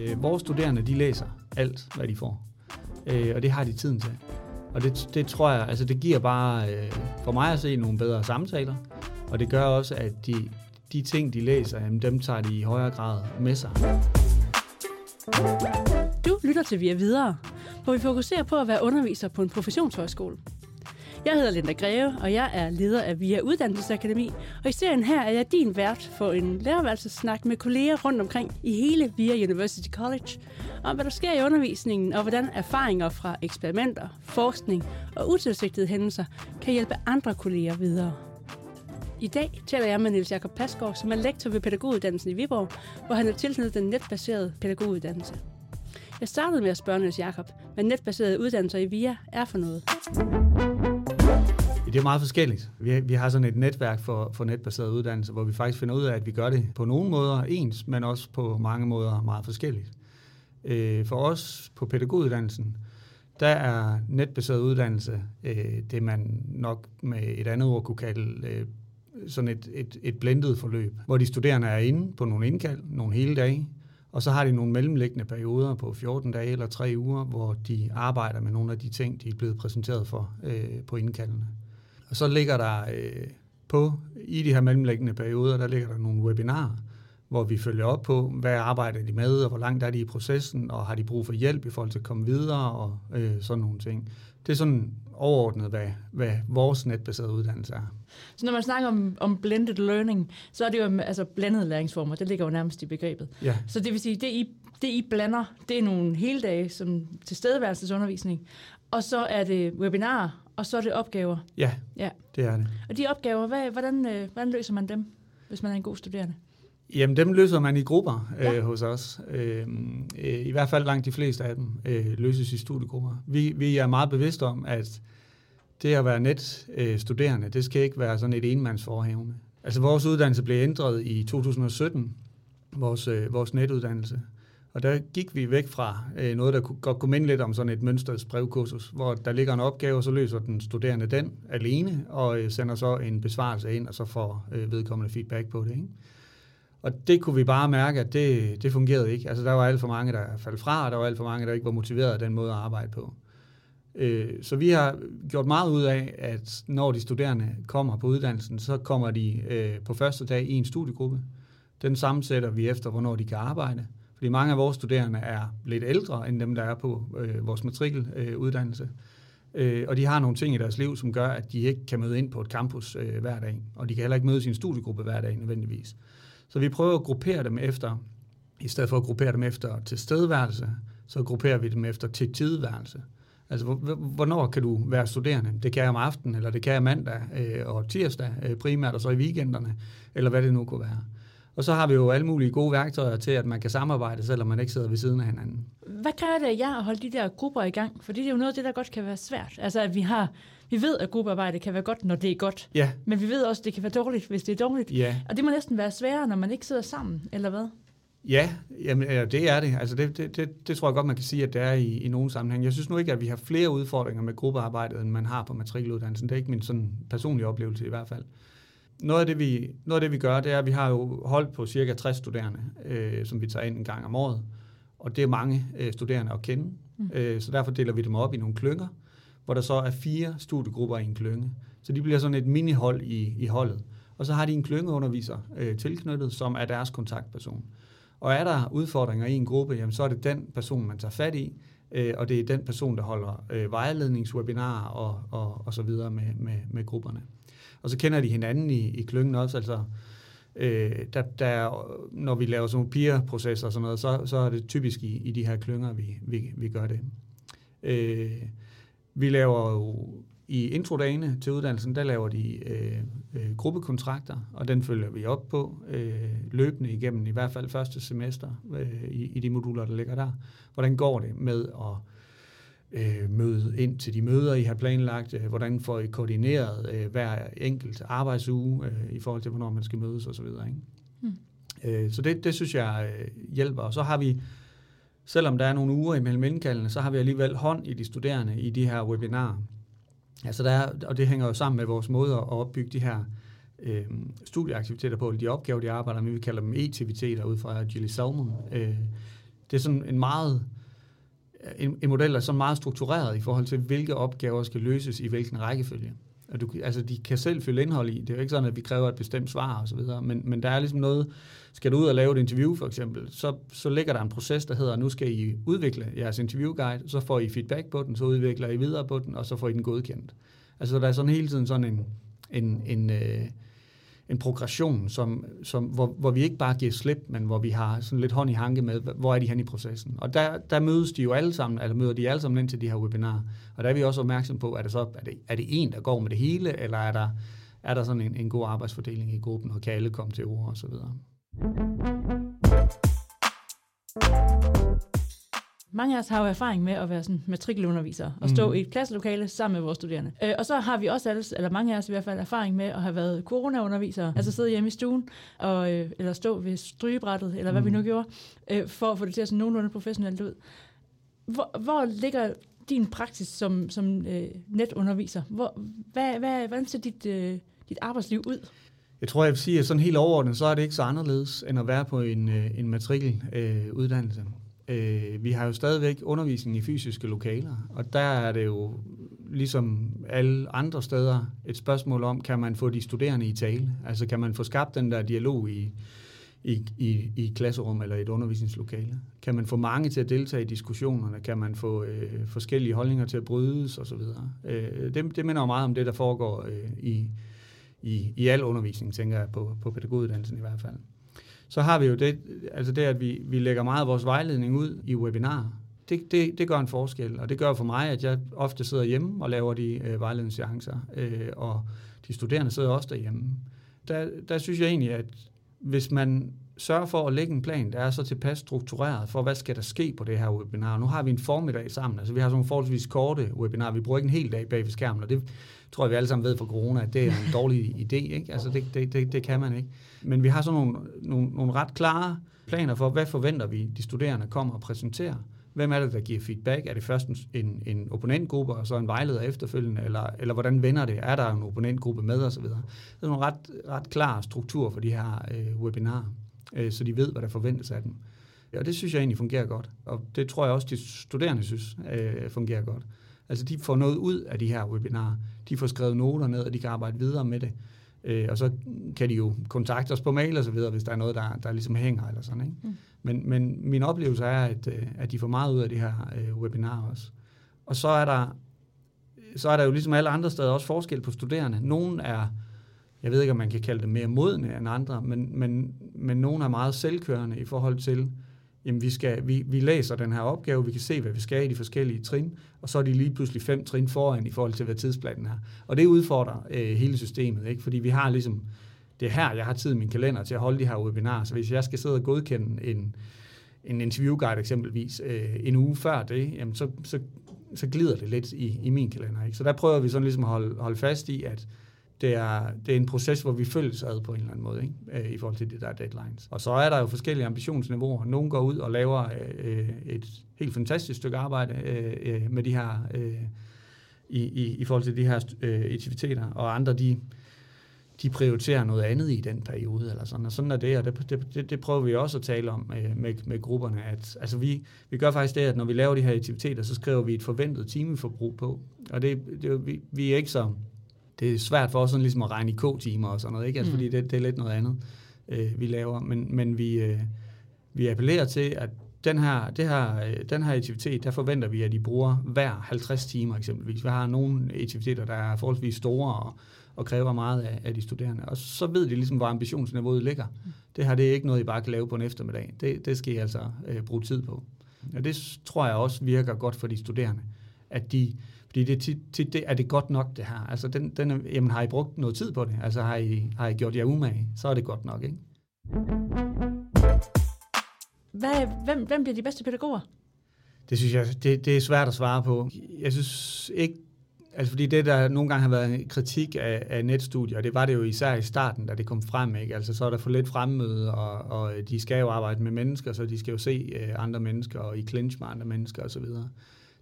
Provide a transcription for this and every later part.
Øh, vores studerende, de læser alt, hvad de får. Øh, og det har de tiden til. Og det, det tror jeg, altså det giver bare øh, for mig at se nogle bedre samtaler. Og det gør også, at de, de ting, de læser, jamen, dem tager de i højere grad med sig. Du lytter til Via Videre, hvor vi fokuserer på at være underviser på en professionshøjskole. Jeg hedder Linda Greve, og jeg er leder af VIA Uddannelsesakademi, og i serien her er jeg din vært for en lærerværelsesnak med kolleger rundt omkring i hele VIA University College, om hvad der sker i undervisningen, og hvordan erfaringer fra eksperimenter, forskning og utilsigtede hændelser kan hjælpe andre kolleger videre. I dag taler jeg med Niels Jakob Pasgaard, som er lektor ved pædagoguddannelsen i Viborg, hvor han er tilknyttet den netbaserede pædagoguddannelse. Jeg startede med at spørge Niels Jakob, hvad netbaserede uddannelser i VIA er for noget. Det er meget forskelligt. Vi, vi har sådan et netværk for, for netbaseret uddannelse, hvor vi faktisk finder ud af, at vi gør det på nogle måder ens, men også på mange måder meget forskelligt. Øh, for os på pædagoguddannelsen, der er netbaseret uddannelse øh, det, man nok med et andet ord kunne kalde øh, sådan et, et, et blendet forløb, hvor de studerende er inde på nogle indkald, nogle hele dage, og så har de nogle mellemliggende perioder på 14 dage eller 3 uger, hvor de arbejder med nogle af de ting, de er blevet præsenteret for øh, på indkaldene. Og så ligger der øh, på, i de her mellemliggende perioder, der ligger der nogle webinarer, hvor vi følger op på, hvad arbejder de med, og hvor langt er de i processen, og har de brug for hjælp i forhold til at komme videre, og øh, sådan nogle ting. Det er sådan overordnet, hvad, hvad vores netbaserede uddannelse er. Så når man snakker om, om blended learning, så er det jo altså blandede læringsformer, det ligger jo nærmest i begrebet. Ja. Så det vil sige, det I, det I blander, det er nogle hele dage som tilstedeværelsesundervisning, og så er det webinarer, og så er det opgaver. Ja, Ja. det er det. Og de opgaver, hvad, hvordan, øh, hvordan løser man dem, hvis man er en god studerende? Jamen, dem løser man i grupper øh, Ja. hos os. Øh, øh, I hvert fald langt de fleste af dem øh, løses i studiegrupper. Vi, vi er meget bevidste om, at det at være netstuderende, øh, studerende, det skal ikke være sådan et enmandsforhævende. Altså, vores uddannelse blev ændret i 2017, vores, øh, vores netuddannelse. Og der gik vi væk fra øh, noget, der kunne, godt kunne minde lidt om sådan et mønstret brevkursus, hvor der ligger en opgave, og så løser den studerende den alene, og øh, sender så en besvarelse ind, og så får øh, vedkommende feedback på det. Ikke? Og det kunne vi bare mærke, at det, det fungerede ikke. Altså der var alt for mange, der faldt fra, og der var alt for mange, der ikke var motiveret af den måde at arbejde på. Øh, Så vi har gjort meget ud af, at når de studerende kommer på uddannelsen, så kommer de øh, på første dag i en studiegruppe. Den sammensætter vi efter, hvornår de kan arbejde. Fordi mange af vores studerende er lidt ældre end dem, der er på øh, vores matrikeluddannelse. Øh, øh, og de har nogle ting i deres liv, som gør, at de ikke kan møde ind på et campus øh, hver dag. Og de kan heller ikke møde sin studiegruppe hver dag nødvendigvis. Så vi prøver at gruppere dem efter, i stedet for at gruppere dem efter tilstedeværelse, så grupperer vi dem efter til tidværelse. Altså, hvornår kan du være studerende? Det kan jeg om aftenen, eller det kan jeg mandag øh, og tirsdag øh, primært, og så i weekenderne, eller hvad det nu kunne være. Og så har vi jo alle mulige gode værktøjer til, at man kan samarbejde, selvom man ikke sidder ved siden af hinanden. Hvad kræver det af jer at holde de der grupper i gang? Fordi det er jo noget af det, der godt kan være svært. Altså, at vi har, vi ved, at gruppearbejde kan være godt, når det er godt. Ja, Men vi ved også, at det kan være dårligt, hvis det er dårligt. ja, Og det må næsten være sværere, når man ikke sidder sammen, eller hvad? Ja, jamen, ja, det er det. Altså det, det, det. det tror jeg godt, man kan sige, at det er i, i nogle sammenhæng. Jeg synes nu ikke, at vi har flere udfordringer med gruppearbejdet, end man har på matrikeluddannelsen. Det er ikke min sådan personlige oplevelse i hvert fald. Noget af, det, vi, noget af det, vi gør, det er, at vi har jo holdt på cirka 60 studerende, øh, som vi tager ind en gang om året. Og det er mange øh, studerende at kende. Mm. Øh, så derfor deler vi dem op i nogle klynger, hvor der så er fire studiegrupper i en klynge. Så de bliver sådan et minihold i, i holdet. Og så har de en klyngeunderviser øh, tilknyttet, som er deres kontaktperson. Og er der udfordringer i en gruppe, jamen, så er det den person, man tager fat i, øh, og det er den person, der holder øh, vejledningswebinarer og, og, og så videre med, med, med grupperne. Og så kender de hinanden i, i klyngen også, altså øh, der, der, når vi laver sådan nogle peer-processer og sådan noget, så, så er det typisk i, i de her klynger, vi, vi, vi gør det. Øh, vi laver jo i introdagene til uddannelsen, der laver de øh, øh, gruppekontrakter, og den følger vi op på øh, løbende igennem i hvert fald første semester øh, i, i de moduler, der ligger der. Hvordan går det med at øh, møde ind til de møder, I har planlagt? Øh, hvordan får I koordineret øh, hver enkelt arbejdsuge øh, i forhold til, hvornår man skal mødes osv.? Ikke? Mm. Øh, så det, det synes jeg øh, hjælper. Og så har vi, selvom der er nogle uger imellem indkaldene, så har vi alligevel hånd i de studerende i de her webinarer. Altså der er, og det hænger jo sammen med vores måde at opbygge de her øh, studieaktiviteter på, de opgaver, de arbejder med, vi kalder dem e-aktiviteter ud fra Gilly Salmon. Øh, det er sådan en meget en, en model, der er så meget struktureret i forhold til, hvilke opgaver skal løses i hvilken rækkefølge. Og du, altså, de kan selv fylde indhold i. Det er jo ikke sådan, at vi kræver et bestemt svar og så videre, men, men der er ligesom noget, skal du ud og lave et interview for eksempel, så, så ligger der en proces, der hedder, nu skal I udvikle jeres interviewguide, så får I feedback på den, så udvikler I videre på den, og så får I den godkendt. Altså der er sådan hele tiden sådan en, en, en, øh, en progression, som, som, hvor, hvor vi ikke bare giver slip, men hvor vi har sådan lidt hånd i hanke med, hvor er de hen i processen. Og der, der mødes de jo alle sammen, eller møder de alle sammen ind til de her webinarer. Og der er vi også opmærksom på, er det så er det, er det en, der går med det hele, eller er der, er der sådan en, en god arbejdsfordeling i gruppen, og kan alle komme til ord og så videre. Mange af os har jo erfaring med at være sådan matrikelundervisere og stå mm. i et klasselokale sammen med vores studerende. Øh, og så har vi også alle, eller mange af os i hvert fald erfaring med at have været coronaundervisere, mm. altså sidde hjemme i stuen, og, øh, eller stå ved strygebrættet, eller hvad mm. vi nu gjorde, øh, for at få det til at se nogenlunde professionelt ud. Hvor, hvor ligger din praksis som, som øh, netunderviser? Hvor, hvad, hvad, hvordan ser dit, øh, dit arbejdsliv ud? Jeg tror, jeg vil sige, at sådan helt overordnet, så er det ikke så anderledes, end at være på en, øh, en matrikeluddannelse. Øh, Øh, vi har jo stadigvæk undervisning i fysiske lokaler, og der er det jo ligesom alle andre steder et spørgsmål om, kan man få de studerende i tale? Altså kan man få skabt den der dialog i, i, i, i klasserum eller et undervisningslokale? Kan man få mange til at deltage i diskussionerne? Kan man få øh, forskellige holdninger til at brydes osv.? Øh, det, det minder jo meget om det, der foregår øh, i, i, i al undervisning, tænker jeg, på, på pædagoguddannelsen i hvert fald. Så har vi jo det, altså det at vi, vi lægger meget af vores vejledning ud i webinarer. Det, det, det gør en forskel, og det gør for mig, at jeg ofte sidder hjemme og laver de øh, vejledningsseancer, øh, og de studerende sidder også derhjemme. Der, der synes jeg egentlig, at hvis man sørge for at lægge en plan, der er så tilpas struktureret for, hvad skal der ske på det her webinar. Nu har vi en formiddag sammen, altså vi har sådan nogle forholdsvis korte webinar, vi bruger ikke en hel dag bag ved skærmen, og det tror jeg, vi alle sammen ved fra corona, at det er en dårlig idé, ikke? Altså det, det, det, det kan man ikke. Men vi har sådan nogle, nogle, nogle ret klare planer for, hvad forventer vi, de studerende kommer og præsenterer. Hvem er det, der giver feedback? Er det først en, en opponentgruppe, og så en vejleder efterfølgende, eller, eller hvordan vender det? Er der en opponentgruppe med osv.? Det er nogle ret, ret klare struktur for de her øh, webinarer, øh, så de ved, hvad der forventes af dem. Og det synes jeg egentlig fungerer godt, og det tror jeg også, de studerende synes øh, fungerer godt. Altså de får noget ud af de her webinarer. De får skrevet noter ned, og de kan arbejde videre med det. Øh, og så kan de jo kontakte os på mail og så videre, hvis der er noget, der, der ligesom hænger eller sådan. Ikke? Mm. Men, men min oplevelse er, at, øh, at de får meget ud af det her øh, webinar også. Og så er der så er der jo ligesom alle andre steder også forskel på studerende. Nogle er, jeg ved ikke, om man kan kalde dem mere modne end andre, men, men, men nogle er meget selvkørende i forhold til, jamen vi, skal, vi, vi læser den her opgave, vi kan se, hvad vi skal i de forskellige trin, og så er de lige pludselig fem trin foran i forhold til, hvad tidsplanen er. Og det udfordrer øh, hele systemet, ikke? fordi vi har ligesom, det er her, jeg har tid i min kalender til at holde de her webinarer, så hvis jeg skal sidde og godkende en, en interviewguide eksempelvis øh, en uge før det, jamen så, så, så glider det lidt i, i min kalender. Ikke? Så der prøver vi sådan ligesom at holde, holde fast i, at det er, det er en proces, hvor vi følges ad på en eller anden måde, ikke? Øh, I forhold til det der deadlines. Og så er der jo forskellige ambitionsniveauer. Nogle går ud og laver øh, øh et helt fantastisk stykke arbejde øh, øh, med de her, øh, i, i, i forhold til de her øh, aktiviteter, og andre, de, de prioriterer noget andet i den periode, eller sådan, og sådan er det, og det, det, det prøver vi også at tale om øh, med, med grupperne, at altså vi, vi gør faktisk det, at når vi laver de her aktiviteter, så skriver vi et forventet timeforbrug på, og det, det vi, vi er ikke så det er svært for os sådan ligesom at regne i k-timer og sådan noget, ikke? Altså, mm. fordi det, det er lidt noget andet, øh, vi laver. Men, men vi, øh, vi appellerer til, at den her, det her, øh, den her aktivitet, der forventer vi, at de bruger hver 50 timer eksempelvis. Vi har nogle aktiviteter, der er forholdsvis store og, og kræver meget af, af de studerende. Og så ved de ligesom, hvor ambitionsniveauet ligger. Mm. Det her det er ikke noget, I bare kan lave på en eftermiddag. Det, det skal I altså øh, bruge tid på. Og det tror jeg også virker godt for de studerende, at de fordi det tit, tit det, er det godt nok, det her. Altså, den, den, jamen, har I brugt noget tid på det? Altså, har I, har I gjort jer umage? Så er det godt nok, ikke? Hvad, hvem, hvem bliver de bedste pædagoger? Det synes jeg, det, det er svært at svare på. Jeg synes ikke, altså fordi det, der nogle gange har været en kritik af, af netstudier, og det var det jo især i starten, da det kom frem, ikke? Altså så er der for lidt fremmøde, og, og de skal jo arbejde med mennesker, så de skal jo se uh, andre mennesker, og i clinch med andre mennesker osv.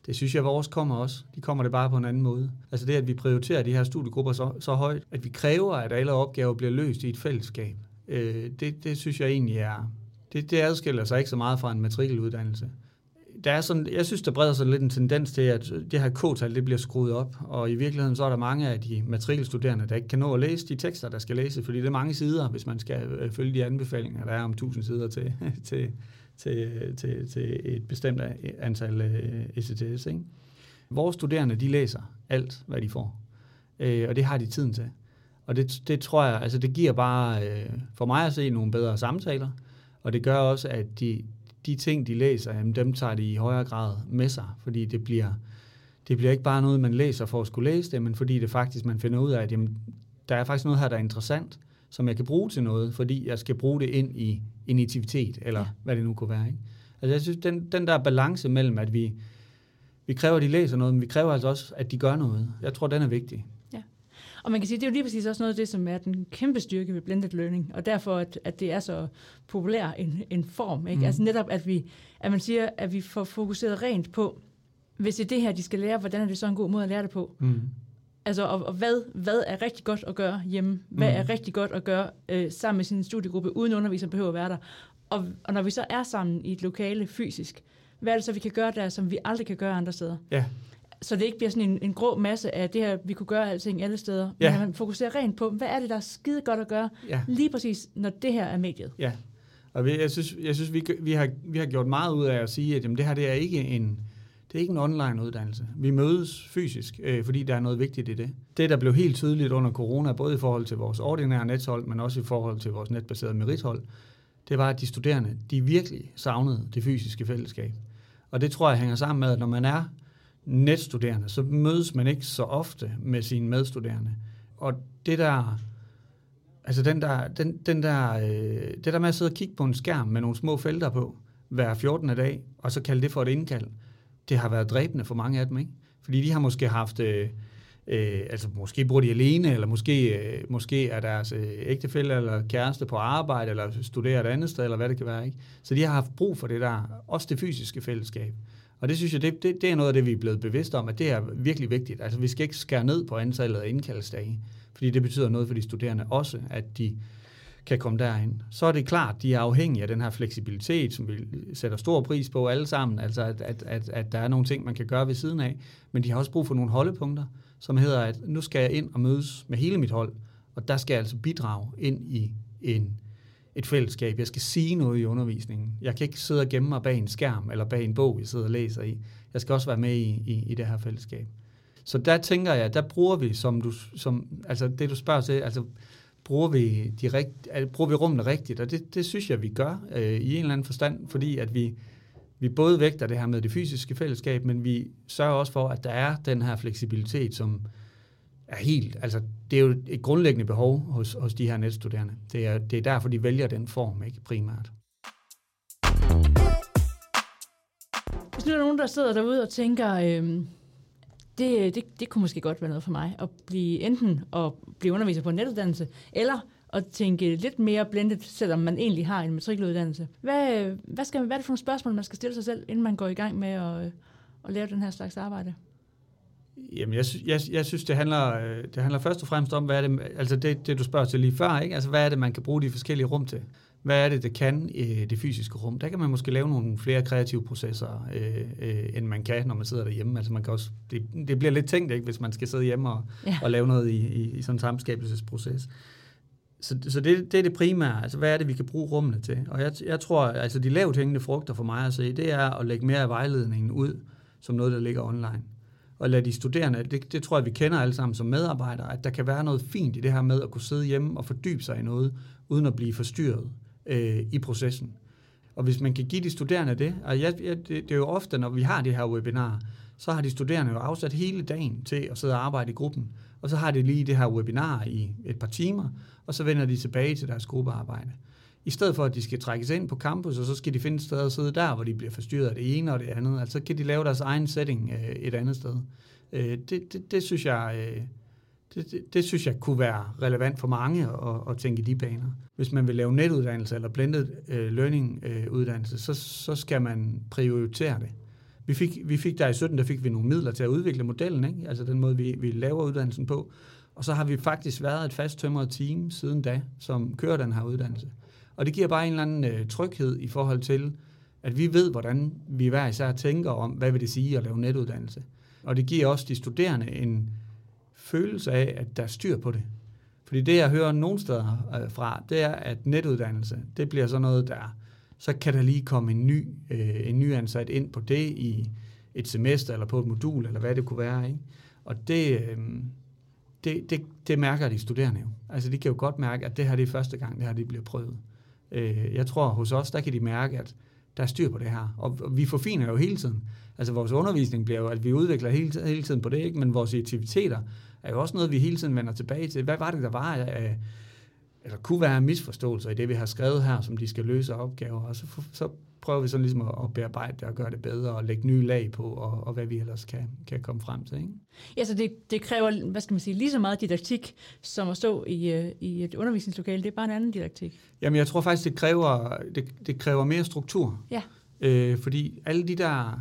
Det synes jeg, vores kommer også. De kommer det bare på en anden måde. Altså det, at vi prioriterer de her studiegrupper så, så højt, at vi kræver, at alle opgaver bliver løst i et fællesskab, øh, det, det synes jeg egentlig er, det, det adskiller sig ikke så meget fra en matrikeluddannelse. Der er sådan, jeg synes, der breder sig lidt en tendens til, at det her k-tal det bliver skruet op, og i virkeligheden så er der mange af de matrikelstuderende, der ikke kan nå at læse de tekster, der skal læses, fordi det er mange sider, hvis man skal øh, følge de anbefalinger, der er om 1000 sider til, til, til, til, til et bestemt antal øh, ECTS. Ikke? Vores studerende, de læser alt, hvad de får, øh, og det har de tiden til. Og det, det tror jeg, altså det giver bare øh, for mig at se nogle bedre samtaler, og det gør også, at de, de ting, de læser, jamen, dem tager de i højere grad med sig, fordi det bliver, det bliver ikke bare noget, man læser for at skulle læse det, men fordi det faktisk, man finder ud af, at jamen, der er faktisk noget her, der er interessant, som jeg kan bruge til noget, fordi jeg skal bruge det ind i initiativitet, eller ja. hvad det nu kunne være. Ikke? Altså jeg synes, den, den der balance mellem, at vi, vi kræver, at de læser noget, men vi kræver altså også, at de gør noget. Jeg tror, den er vigtig. Og man kan sige, det er jo lige præcis også noget af det, som er den kæmpe styrke ved blended learning, og derfor, at, at det er så populær en, en form. Ikke? Mm. Altså netop, at, vi, at man siger, at vi får fokuseret rent på, hvis det er det her, de skal lære, hvordan er det så en god måde at lære det på? Mm. Altså, og, og hvad, hvad er rigtig godt at gøre hjemme? Hvad mm. er rigtig godt at gøre øh, sammen med sin studiegruppe, uden underviser behøver at være der? Og, og når vi så er sammen i et lokale fysisk, hvad er det så, vi kan gøre der, som vi aldrig kan gøre andre steder? Ja så det ikke bliver sådan en, en grå masse af det her, vi kunne gøre alting alle steder. Ja. Men man fokuserer rent på, hvad er det, der er skide godt at gøre, ja. lige præcis, når det her er mediet. Ja, og jeg synes, jeg synes vi, vi, har, vi har gjort meget ud af at sige, at jamen, det her det er ikke en, det er ikke en online uddannelse. Vi mødes fysisk, øh, fordi der er noget vigtigt i det. Det, der blev helt tydeligt under corona, både i forhold til vores ordinære nethold, men også i forhold til vores netbaserede merithold, det var, at de studerende, de virkelig savnede det fysiske fællesskab. Og det tror jeg hænger sammen med, at når man er netstuderende, så mødes man ikke så ofte med sine medstuderende. Og det der, altså den der, den, den der, øh, det der med at sidde og kigge på en skærm med nogle små felter på, hver 14. dag, og så kalde det for et indkald, det har været dræbende for mange af dem, ikke? Fordi de har måske haft, øh, øh, altså måske bor de alene, eller måske, øh, måske er deres øh, ægtefælle eller kæreste på arbejde, eller studerer et andet sted, eller hvad det kan være, ikke? Så de har haft brug for det der, også det fysiske fællesskab. Og det synes jeg, det, det, det er noget af det, vi er blevet bevidste om, at det er virkelig vigtigt. Altså vi skal ikke skære ned på antallet af indkaldsdage, fordi det betyder noget for de studerende også, at de kan komme derhen, Så er det klart, de er afhængige af den her fleksibilitet, som vi sætter stor pris på alle sammen, altså at, at, at, at der er nogle ting, man kan gøre ved siden af, men de har også brug for nogle holdepunkter, som hedder, at nu skal jeg ind og mødes med hele mit hold, og der skal jeg altså bidrage ind i en et fællesskab. Jeg skal sige noget i undervisningen. Jeg kan ikke sidde og gemme mig bag en skærm eller bag en bog, jeg sidder og læser i. Jeg skal også være med i, i, i det her fællesskab. Så der tænker jeg, der bruger vi, som du, som, altså det du spørger til, altså bruger vi, de rigt, bruger vi rummene rigtigt, og det, det synes jeg, vi gør øh, i en eller anden forstand, fordi at vi, vi både vægter det her med det fysiske fællesskab, men vi sørger også for, at der er den her fleksibilitet, som, er helt, altså det er jo et grundlæggende behov hos, hos de her netstuderende. Det er, det er derfor, de vælger den form, ikke primært. Hvis nu er der nogen, der sidder derude og tænker, øh, det, øh, det, det kunne måske godt være noget for mig, at blive enten at blive underviser på en netuddannelse, eller at tænke lidt mere blendet, selvom man egentlig har en matrikeluddannelse. Hvad, øh, hvad, skal, hvad er det for nogle spørgsmål, man skal stille sig selv, inden man går i gang med at, øh, at lave den her slags arbejde? Jamen, jeg, jeg, jeg synes, det handler, det handler først og fremmest om, hvad er det, altså det, det, du spørger til lige før, ikke? Altså, hvad er det, man kan bruge de forskellige rum til? Hvad er det, det kan i det fysiske rum? Der kan man måske lave nogle flere kreative processer, øh, øh, end man kan, når man sidder derhjemme. Altså, man kan også, det, det bliver lidt tænkt, ikke, hvis man skal sidde hjemme og, ja. og lave noget i, i, i sådan en samskabelsesproces. Så, så det, det er det primære. Altså, hvad er det, vi kan bruge rummene til? Og jeg, jeg tror, altså de lavt hængende frugter for mig at se, det er at lægge mere af vejledningen ud, som noget, der ligger online og lade de studerende, det, det tror jeg, vi kender alle sammen som medarbejdere, at der kan være noget fint i det her med at kunne sidde hjemme og fordybe sig i noget, uden at blive forstyrret øh, i processen. Og hvis man kan give de studerende det, og jeg, jeg, det, det er jo ofte, når vi har det her webinar, så har de studerende jo afsat hele dagen til at sidde og arbejde i gruppen, og så har de lige det her webinar i et par timer, og så vender de tilbage til deres gruppearbejde i stedet for at de skal trækkes ind på campus, og så skal de finde et sted at sidde der, hvor de bliver forstyrret af det ene og det andet. Altså kan de lave deres egen setting øh, et andet sted. Øh, det, det, det, synes jeg... Øh, det, det, det synes jeg kunne være relevant for mange at, at tænke i de baner. Hvis man vil lave netuddannelse eller blended uh, learning uh, uddannelse, så, så skal man prioritere det. Vi fik, vi fik der i 17, der fik vi nogle midler til at udvikle modellen, ikke? altså den måde, vi, vi laver uddannelsen på. Og så har vi faktisk været et fast tømret team siden da, som kører den her uddannelse. Og det giver bare en eller anden øh, tryghed i forhold til, at vi ved, hvordan vi hver især tænker om, hvad vil det sige at lave netuddannelse. Og det giver også de studerende en følelse af, at der er styr på det. Fordi det, jeg hører nogle steder øh, fra, det er, at netuddannelse, det bliver sådan noget, der så kan der lige komme en ny, øh, en ny ansat ind på det i et semester eller på et modul, eller hvad det kunne være. Ikke? Og det, øh, det, det, det mærker de studerende jo. Altså de kan jo godt mærke, at det her det er første gang, det her det bliver prøvet. Øh, jeg tror, hos os, der kan de mærke, at der er styr på det her. Og, og vi forfiner jo hele tiden. Altså vores undervisning bliver jo, at vi udvikler hele, hele tiden på det, ikke? men vores aktiviteter er jo også noget, vi hele tiden vender tilbage til. Hvad var det, der var af, eller kunne være misforståelser i det, vi har skrevet her, som de skal løse opgaver, og så, så prøver vi så ligesom at, at bearbejde det og gøre det bedre og lægge nye lag på, og, og hvad vi ellers kan, kan komme frem til. Ikke? Ja, så det, det kræver, hvad skal man sige, lige så meget didaktik, som at stå i, øh, i et undervisningslokale. Det er bare en anden didaktik. Jamen, jeg tror faktisk, det kræver, det, det kræver mere struktur. Ja. Øh, fordi alle de der,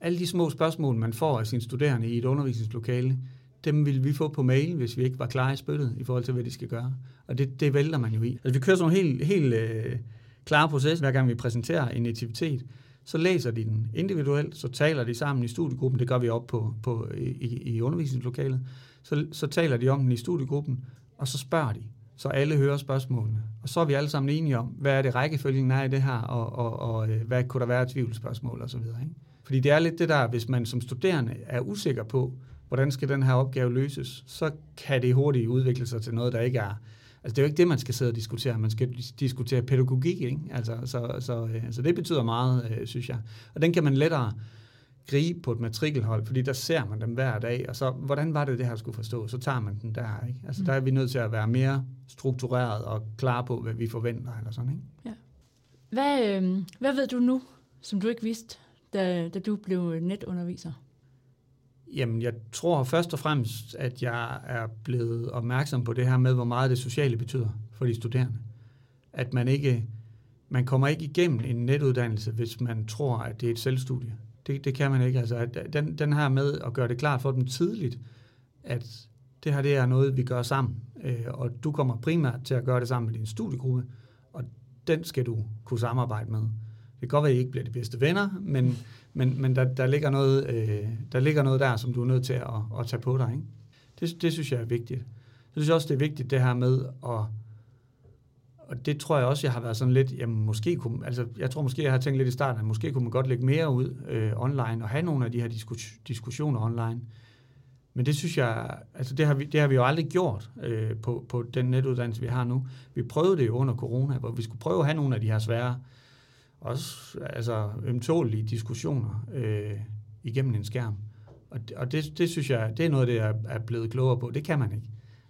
alle de små spørgsmål, man får af sine studerende i et undervisningslokale, dem ville vi få på mail, hvis vi ikke var klar i spyttet i forhold til, hvad de skal gøre. Og det, det vælter man jo i. Altså, vi kører sådan en helt, helt øh, klar proces, hver gang vi præsenterer en aktivitet. Så læser de den individuelt, så taler de sammen i studiegruppen, det gør vi op på, på, i, i undervisningslokalet. Så, så taler de om den i studiegruppen, og så spørger de, så alle hører spørgsmålene. Og så er vi alle sammen enige om, hvad er det rækkefølgen er i det her, og, og, og øh, hvad kunne der være tvivlsspørgsmål osv. Ikke? Fordi det er lidt det der, hvis man som studerende er usikker på, hvordan skal den her opgave løses, så kan det hurtigt udvikle sig til noget, der ikke er... Altså det er jo ikke det, man skal sidde og diskutere. Man skal diskutere pædagogik, ikke? Altså, så, så, øh, så det betyder meget, øh, synes jeg. Og den kan man lettere gribe på et matrikelhold, fordi der ser man dem hver dag, og så, hvordan var det, det her skulle forstå? Så tager man den der, ikke? Altså, mm. der er vi nødt til at være mere struktureret og klar på, hvad vi forventer, eller sådan, ikke? Ja. Hvad, øh, hvad ved du nu, som du ikke vidste, da, da du blev netunderviser? Jamen, jeg tror først og fremmest, at jeg er blevet opmærksom på det her med, hvor meget det sociale betyder for de studerende. At man ikke, man kommer ikke igennem en netuddannelse, hvis man tror, at det er et selvstudie. Det, det kan man ikke. Altså, den, den her med at gøre det klart for dem tidligt, at det her det er noget, vi gør sammen, øh, og du kommer primært til at gøre det sammen med din studiegruppe, og den skal du kunne samarbejde med. Det kan godt være, at I ikke bliver de bedste venner, men men, men der, der, ligger noget, øh, der ligger noget der, som du er nødt til at, at tage på dig. Ikke? Det, det synes jeg er vigtigt. Jeg synes også, det er vigtigt det her med at og det tror jeg også, jeg har været sådan lidt, jamen måske kunne, altså jeg tror måske, jeg har tænkt lidt i starten, at måske kunne man godt lægge mere ud øh, online og have nogle af de her diskus, diskussioner online. Men det synes jeg, altså det har vi, det har vi jo aldrig gjort øh, på, på den netuddannelse, vi har nu. Vi prøvede det jo under corona, hvor vi skulle prøve at have nogle af de her svære også altså, ømtålige diskussioner øh, igennem en skærm. Og, og det, det synes jeg, det er noget, det er, er blevet klogere på. Det kan man ikke.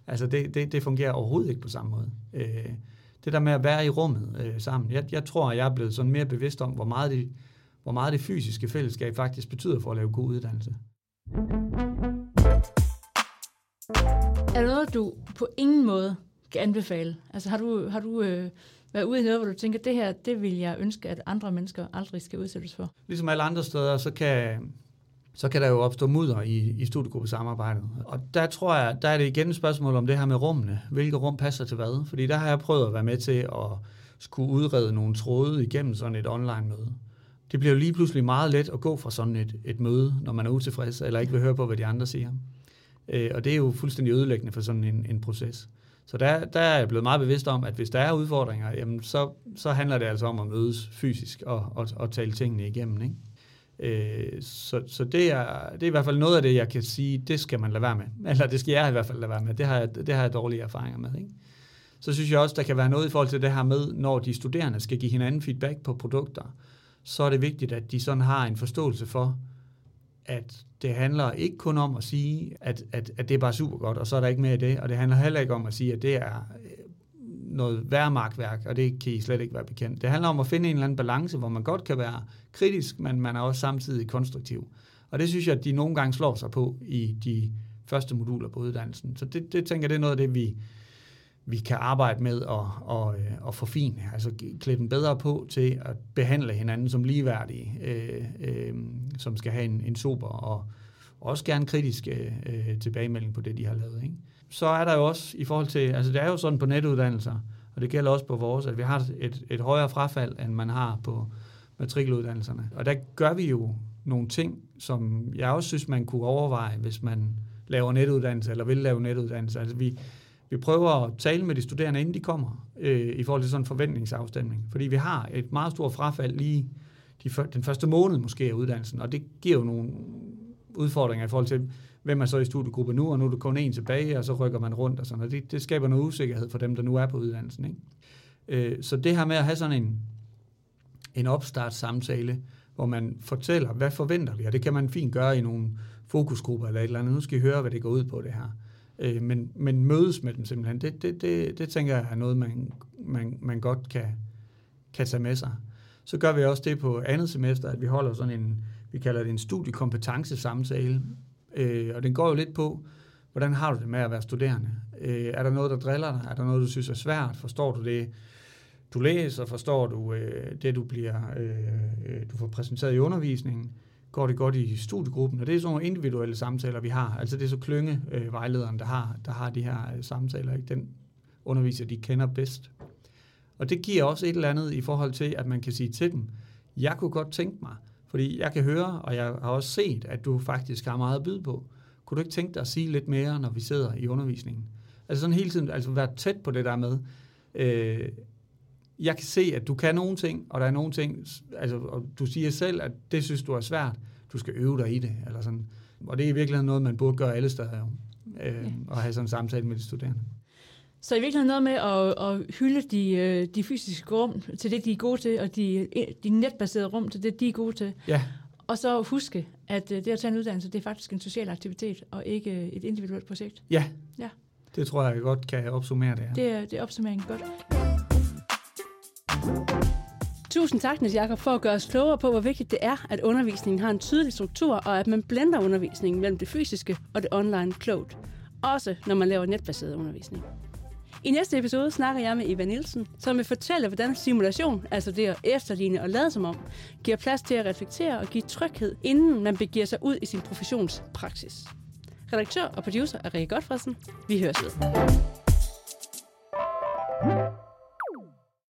Altså, det, det, det fungerer overhovedet ikke på samme måde. Øh, det der med at være i rummet øh, sammen. Jeg, jeg tror, at jeg er blevet sådan mere bevidst om, hvor meget, det, hvor meget det fysiske fællesskab faktisk betyder for at lave god uddannelse. Er der noget, du på ingen måde kan anbefale? Altså har du, har du øh, være ude i noget, hvor du tænker, det her, det vil jeg ønske, at andre mennesker aldrig skal udsættes for? Ligesom alle andre steder, så kan, så kan der jo opstå mudder i, i studiegruppesamarbejdet. Og der tror jeg, der er det igen et spørgsmål om det her med rummene. Hvilke rum passer til hvad? Fordi der har jeg prøvet at være med til at skulle udrede nogle tråde igennem sådan et online-møde. Det bliver jo lige pludselig meget let at gå fra sådan et, et møde, når man er utilfreds, eller ikke vil høre på, hvad de andre siger. Øh, og det er jo fuldstændig ødelæggende for sådan en, en proces. Så der, der er jeg blevet meget bevidst om, at hvis der er udfordringer, jamen så, så handler det altså om at mødes fysisk og, og, og tale tingene igennem. Ikke? Øh, så så det, er, det er i hvert fald noget af det, jeg kan sige, det skal man lade være med. Eller det skal jeg i hvert fald lade være med. Det har jeg, det har jeg dårlige erfaringer med. Ikke? Så synes jeg også, der kan være noget i forhold til det her med, når de studerende skal give hinanden feedback på produkter, så er det vigtigt, at de sådan har en forståelse for, at det handler ikke kun om at sige, at, at, at det er bare super godt, og så er der ikke mere i det, og det handler heller ikke om at sige, at det er øh, noget værmarkværk, og det kan I slet ikke være bekendt. Det handler om at finde en eller anden balance, hvor man godt kan være kritisk, men man er også samtidig konstruktiv. Og det synes jeg, at de nogle gange slår sig på i de første moduler på uddannelsen. Så det, det tænker jeg, det er noget af det, vi, vi kan arbejde med at, og, øh, at forfine, altså klæde dem bedre på til at behandle hinanden som ligeværdige, øh, øh, som skal have en, en super og også gerne kritisk øh, øh, tilbagemelding på det, de har lavet. Ikke? Så er der jo også i forhold til, altså det er jo sådan på netuddannelser, og Og det gælder også på vores, at vi har et, et højere frafald, end man har på matrikeluddannelserne. Og der gør vi jo nogle ting, som jeg også synes, man kunne overveje, hvis man laver netuddannelse, eller vil lave netuddannelse. Altså vi, vi prøver at tale med de studerende, inden de kommer, øh, i forhold til sådan en forventningsafstemning. Fordi vi har et meget stort frafald lige de, den første måned måske af uddannelsen, og det giver jo nogle udfordringer i forhold til, hvem er så i studiegruppe nu, og nu er der kun en tilbage, og så rykker man rundt og sådan og det, det skaber noget usikkerhed for dem, der nu er på uddannelsen. Ikke? Øh, så det her med at have sådan en, en opstartssamtale, hvor man fortæller, hvad forventer vi, og det kan man fint gøre i nogle fokusgrupper eller et eller andet. Nu skal I høre, hvad det går ud på det her. Øh, men, men mødes med dem simpelthen, det, det, det, det tænker jeg er noget, man, man, man godt kan, kan tage med sig. Så gør vi også det på andet semester, at vi holder sådan en, vi kalder det en studiekompetencesamtale, øh, og den går jo lidt på, hvordan har du det med at være studerende? Øh, er der noget, der driller dig? Er der noget, du synes er svært? Forstår du det, du læser? Forstår du øh, det, du bliver, øh, øh du får præsenteret i undervisningen? Går det godt i studiegruppen? Og det er sådan nogle individuelle samtaler, vi har. Altså det er så klyngevejlederen, øh, vejlederen, der har, der har de her øh, samtaler. Ikke? Den underviser, de kender bedst. Og det giver også et eller andet i forhold til, at man kan sige til dem, jeg kunne godt tænke mig, fordi jeg kan høre, og jeg har også set, at du faktisk har meget at byde på. Kunne du ikke tænke dig at sige lidt mere, når vi sidder i undervisningen? Altså sådan hele tiden, altså være tæt på det der med, øh, jeg kan se, at du kan nogle ting, og der er nogle ting, altså, og du siger selv, at det synes du er svært, du skal øve dig i det, eller sådan. Og det er i virkeligheden noget, man burde gøre alle steder, jo, øh, ja. og have sådan en samtale med de studerende. Så i virkeligheden noget med at, at hylde de, øh, de fysiske rum til det, de er gode til, og de, de netbaserede rum til det, de er gode til. Ja. Og så huske, at øh, det at tage en uddannelse, det er faktisk en social aktivitet, og ikke et individuelt projekt. Ja, ja. det tror jeg godt kan opsummere det her. Det er, det er opsummeringen godt. Tusind tak, Niels Jacob, for at gøre os klogere på, hvor vigtigt det er, at undervisningen har en tydelig struktur, og at man blander undervisningen mellem det fysiske og det online klogt. Også når man laver netbaseret undervisning. I næste episode snakker jeg med Eva Nielsen, som vil fortælle, hvordan simulation, altså det at efterligne og lade som om, giver plads til at reflektere og give tryghed, inden man begiver sig ud i sin professionspraksis. Redaktør og producer er Rikke Godfredsen. Vi høres ved.